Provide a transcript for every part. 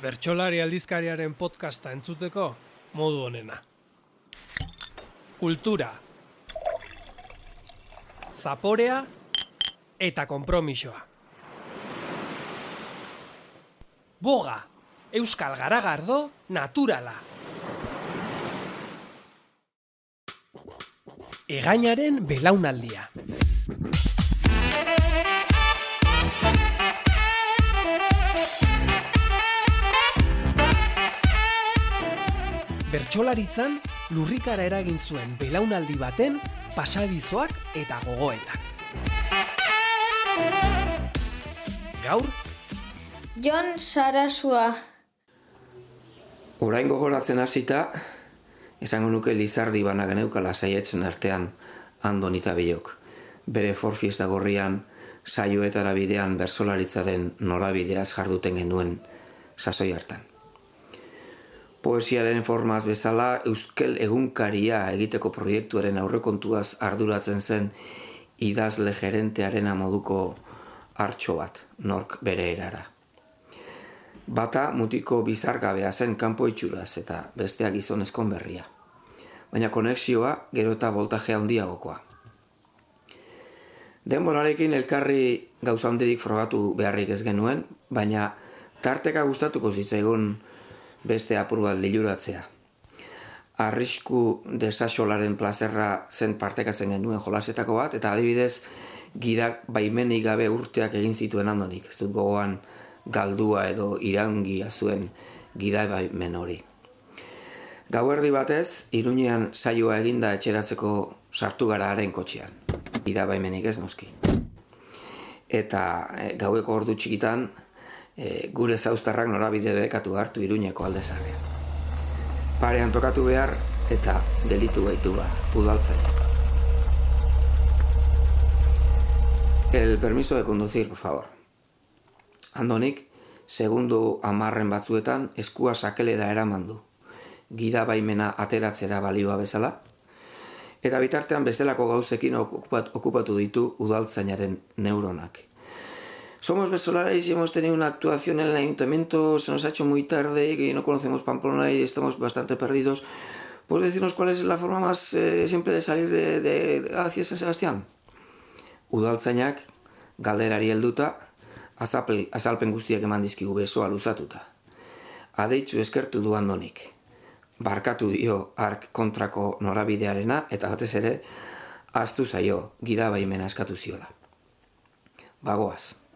Bertxolari aldizkariaren podcasta entzuteko modu honena. Kultura. Zaporea eta konpromisoa. Boga, Euskal Garagardo, naturala. Egainaren belaunaldia. Bertsolaritzan lurrikara eragin zuen belaunaldi baten pasadizoak eta gogoetak. Gaur, Jon Sarasua. Orain gogoratzen hasita, esango nuke Lizardi bana geneukala saietzen artean andon eta bilok. Bere forfiesta gorrian, saioetara bidean bersolaritzaren norabideaz jarduten genuen sasoi hartan. Poesiaren formaz bezala Euskel egunkaria egiteko proiektuaren aurrekontuaz arduratzen zen idazle gerentearen moduko hartxo bat, nork bere erara. Bata mutiko bizargabea zen kanpo itxuraz eta besteak gizonezkon berria. Baina konexioa gero eta voltaje handiagokoa. Denborarekin elkarri gauza handirik frogatu beharrik ez genuen, baina tarteka gustatuko zitzaigun beste apur bat liluratzea. Arrisku desasolaren plazerra zen partekatzen genuen jolasetako bat, eta adibidez, gidak baimenik gabe urteak egin zituen handonik. Ez dut gogoan galdua edo iraungia zuen gida baimen hori. Gauerdi batez, iruñean saioa eginda etxeratzeko sartu gara haren kotxean. Gida baimenik ez noski. Eta e, gaueko ordu txikitan, e, gure zauztarrak norabide bekatu hartu iruñeko aldezarrean. Parean tokatu behar eta delitu gaitu ba, udaltzainak. El permiso de conducir, por favor. Andonik, segundu amarren batzuetan eskua sakelera eraman du. Gida baimena ateratzera balioa bezala. Eta bitartean bestelako gauzekin okupat, okupatu ditu udaltzainaren neuronak. Somos vesolares y hemos tenido una actuación en el ayuntamiento, se nos ha hecho muy tarde y no conocemos Pamplona y estamos bastante perdidos. ¿Puedes decirnos cuál es la forma más eh, siempre de salir de, de, de hacia San Sebastián? Udaltzainak galderari helduta azapel, azalpen guztiak eman dizkigu besoa luzatuta. Adeitzu eskertu du andonik. Barkatu dio ark kontrako norabidearena eta batez ere astu zaio gida baimena eskatu ziola. Bagoaz.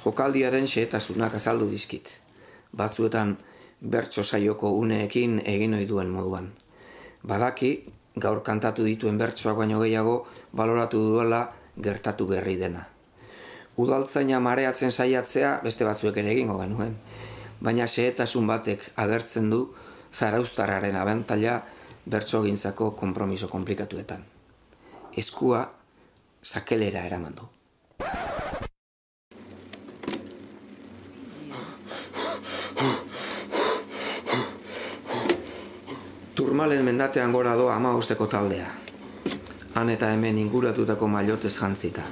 Jokaldiaren xehetasunak azaldu dizkit. Batzuetan bertso saioko uneekin egin ohi duen moduan. Badaki gaur kantatu dituen bertsoak baino gehiago baloratu duela gertatu berri dena. Udaltzaina mareatzen saiatzea beste batzuek ere egingo genuen, baina xehetasun batek agertzen du zaraustarraren abentaila bertsogintzako konpromiso komplikatuetan. Eskua sakelera eraman du. Turmalen mendatean gora doa ama osteko taldea. Han eta hemen inguratutako mailotez jantzita.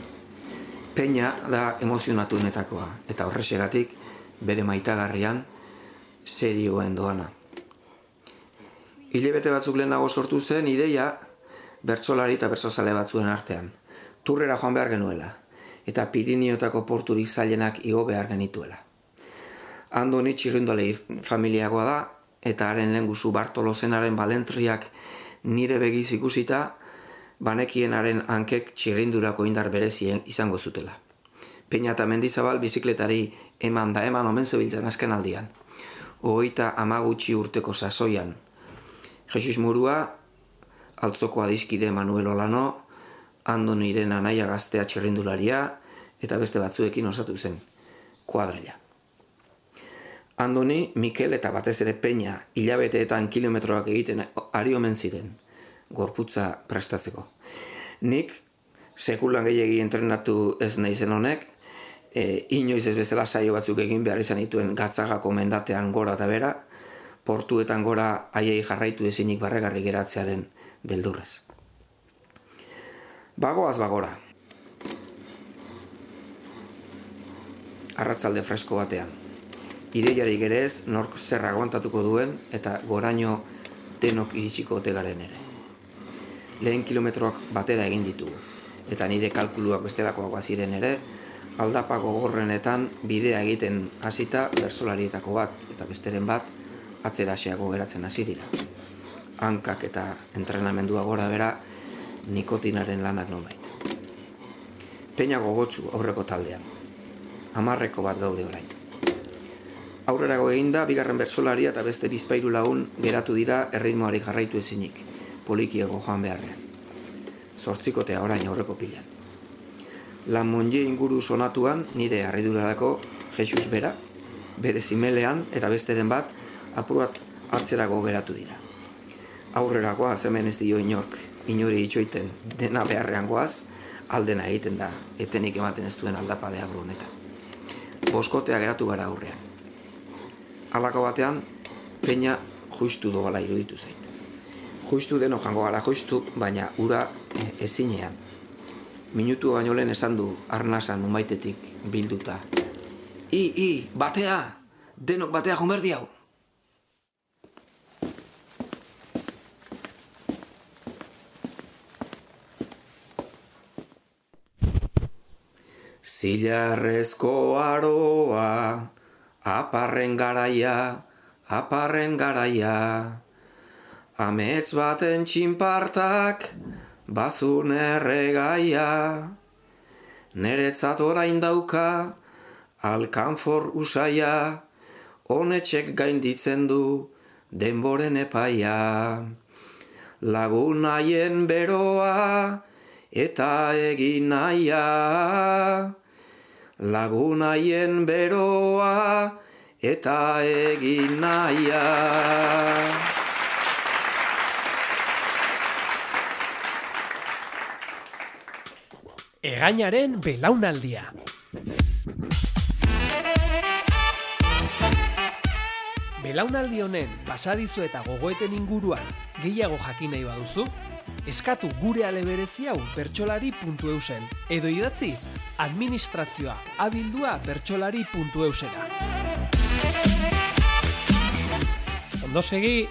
Peña da emozionatunetakoa, eta horrexegatik bere maitagarrian serioen doana. Hilebete batzuk lehenago sortu zen ideia bertsolari eta bertsozale batzuen artean. Turrera joan behar genuela, eta Pirineotako porturik zailenak igo behar genituela. Andoni txirrindolei familiagoa da, eta haren lehen guzu Bartolozenaren balentriak nire begiz ikusita, banekienaren hankek txirrindurako indar berezien izango zutela. Peña eta mendizabal bizikletari eman da eman omen zebiltzen azken aldian. Oita amagutxi urteko sasoian. Jesus Murua, altzoko adizkide Manuel Olano, Andoniren anaia gaztea txirrindularia, eta beste batzuekin osatu zen, kuadrela. Andoni, Mikel eta batez ere Peña hilabeteetan kilometroak egiten ari omen ziren, gorputza prestatzeko. Nik, sekulan gehiagi entrenatu ez naizen honek, e, inoiz ez bezala saio batzuk egin behar izan dituen gatzagako mendatean gora eta bera, portuetan gora haiei jarraitu ezinik barregarri geratzearen beldurrez. Bagoaz bagora. arratzalde fresko batean. Ideiari gerez, nork zer aguantatuko duen eta goraino denok iritsiko ote garen ere. Lehen kilometroak batera egin ditugu, eta nire kalkuluak bestelakoak baziren ere, aldapako gorrenetan bidea egiten hasita bersolarietako bat, eta besteren bat, atzera geratzen hasi dira. Hankak eta entrenamendua gora bera, nikotinaren lanak non Peña gogotsu aurreko taldean. Amarreko bat gaude orain. Aurrerago egin da, bigarren bersolaria eta beste bizpairu lagun geratu dira erritmoari jarraitu ezinik, polikiego joan beharrean. Zortzikotea orain aurreko pilan. La Monje inguru sonatuan nire harridurarako Jesus bera, bere zimelean eta besteren bat apurat atzerago geratu dira. Aurrerakoa hemen ez dio inork, inori itxoiten dena beharrean goaz, aldena egiten da, etenik ematen ez duen aldapa behar honetan. Boskotea geratu gara aurrean. Alako batean, peina juistu dogala iruditu zait. Juistu deno jango gara juistu, baina ura eh, ezinean. Minutu baino lehen esan du arnasan umaitetik bilduta. I, i, batea! Denok batea jumerdi hau! Zilarrezko aroa, aparren garaia, aparren garaia. Amets baten txinpartak, bazun erregaia. Neretzat orain dauka, alkanfor usaia, honetxek gainditzen du, denboren epaia. Lagun haien beroa, eta egin naia lagunaien beroa eta egin naia. Egainaren belaunaldia. Belaunaldi honen pasadizo eta gogoeten inguruan gehiago jakin nahi baduzu, eskatu gure aleberezi hau bertsolari.eusen edo idatzi administrazioa abildua bertsolari.eusera. Ondo segi,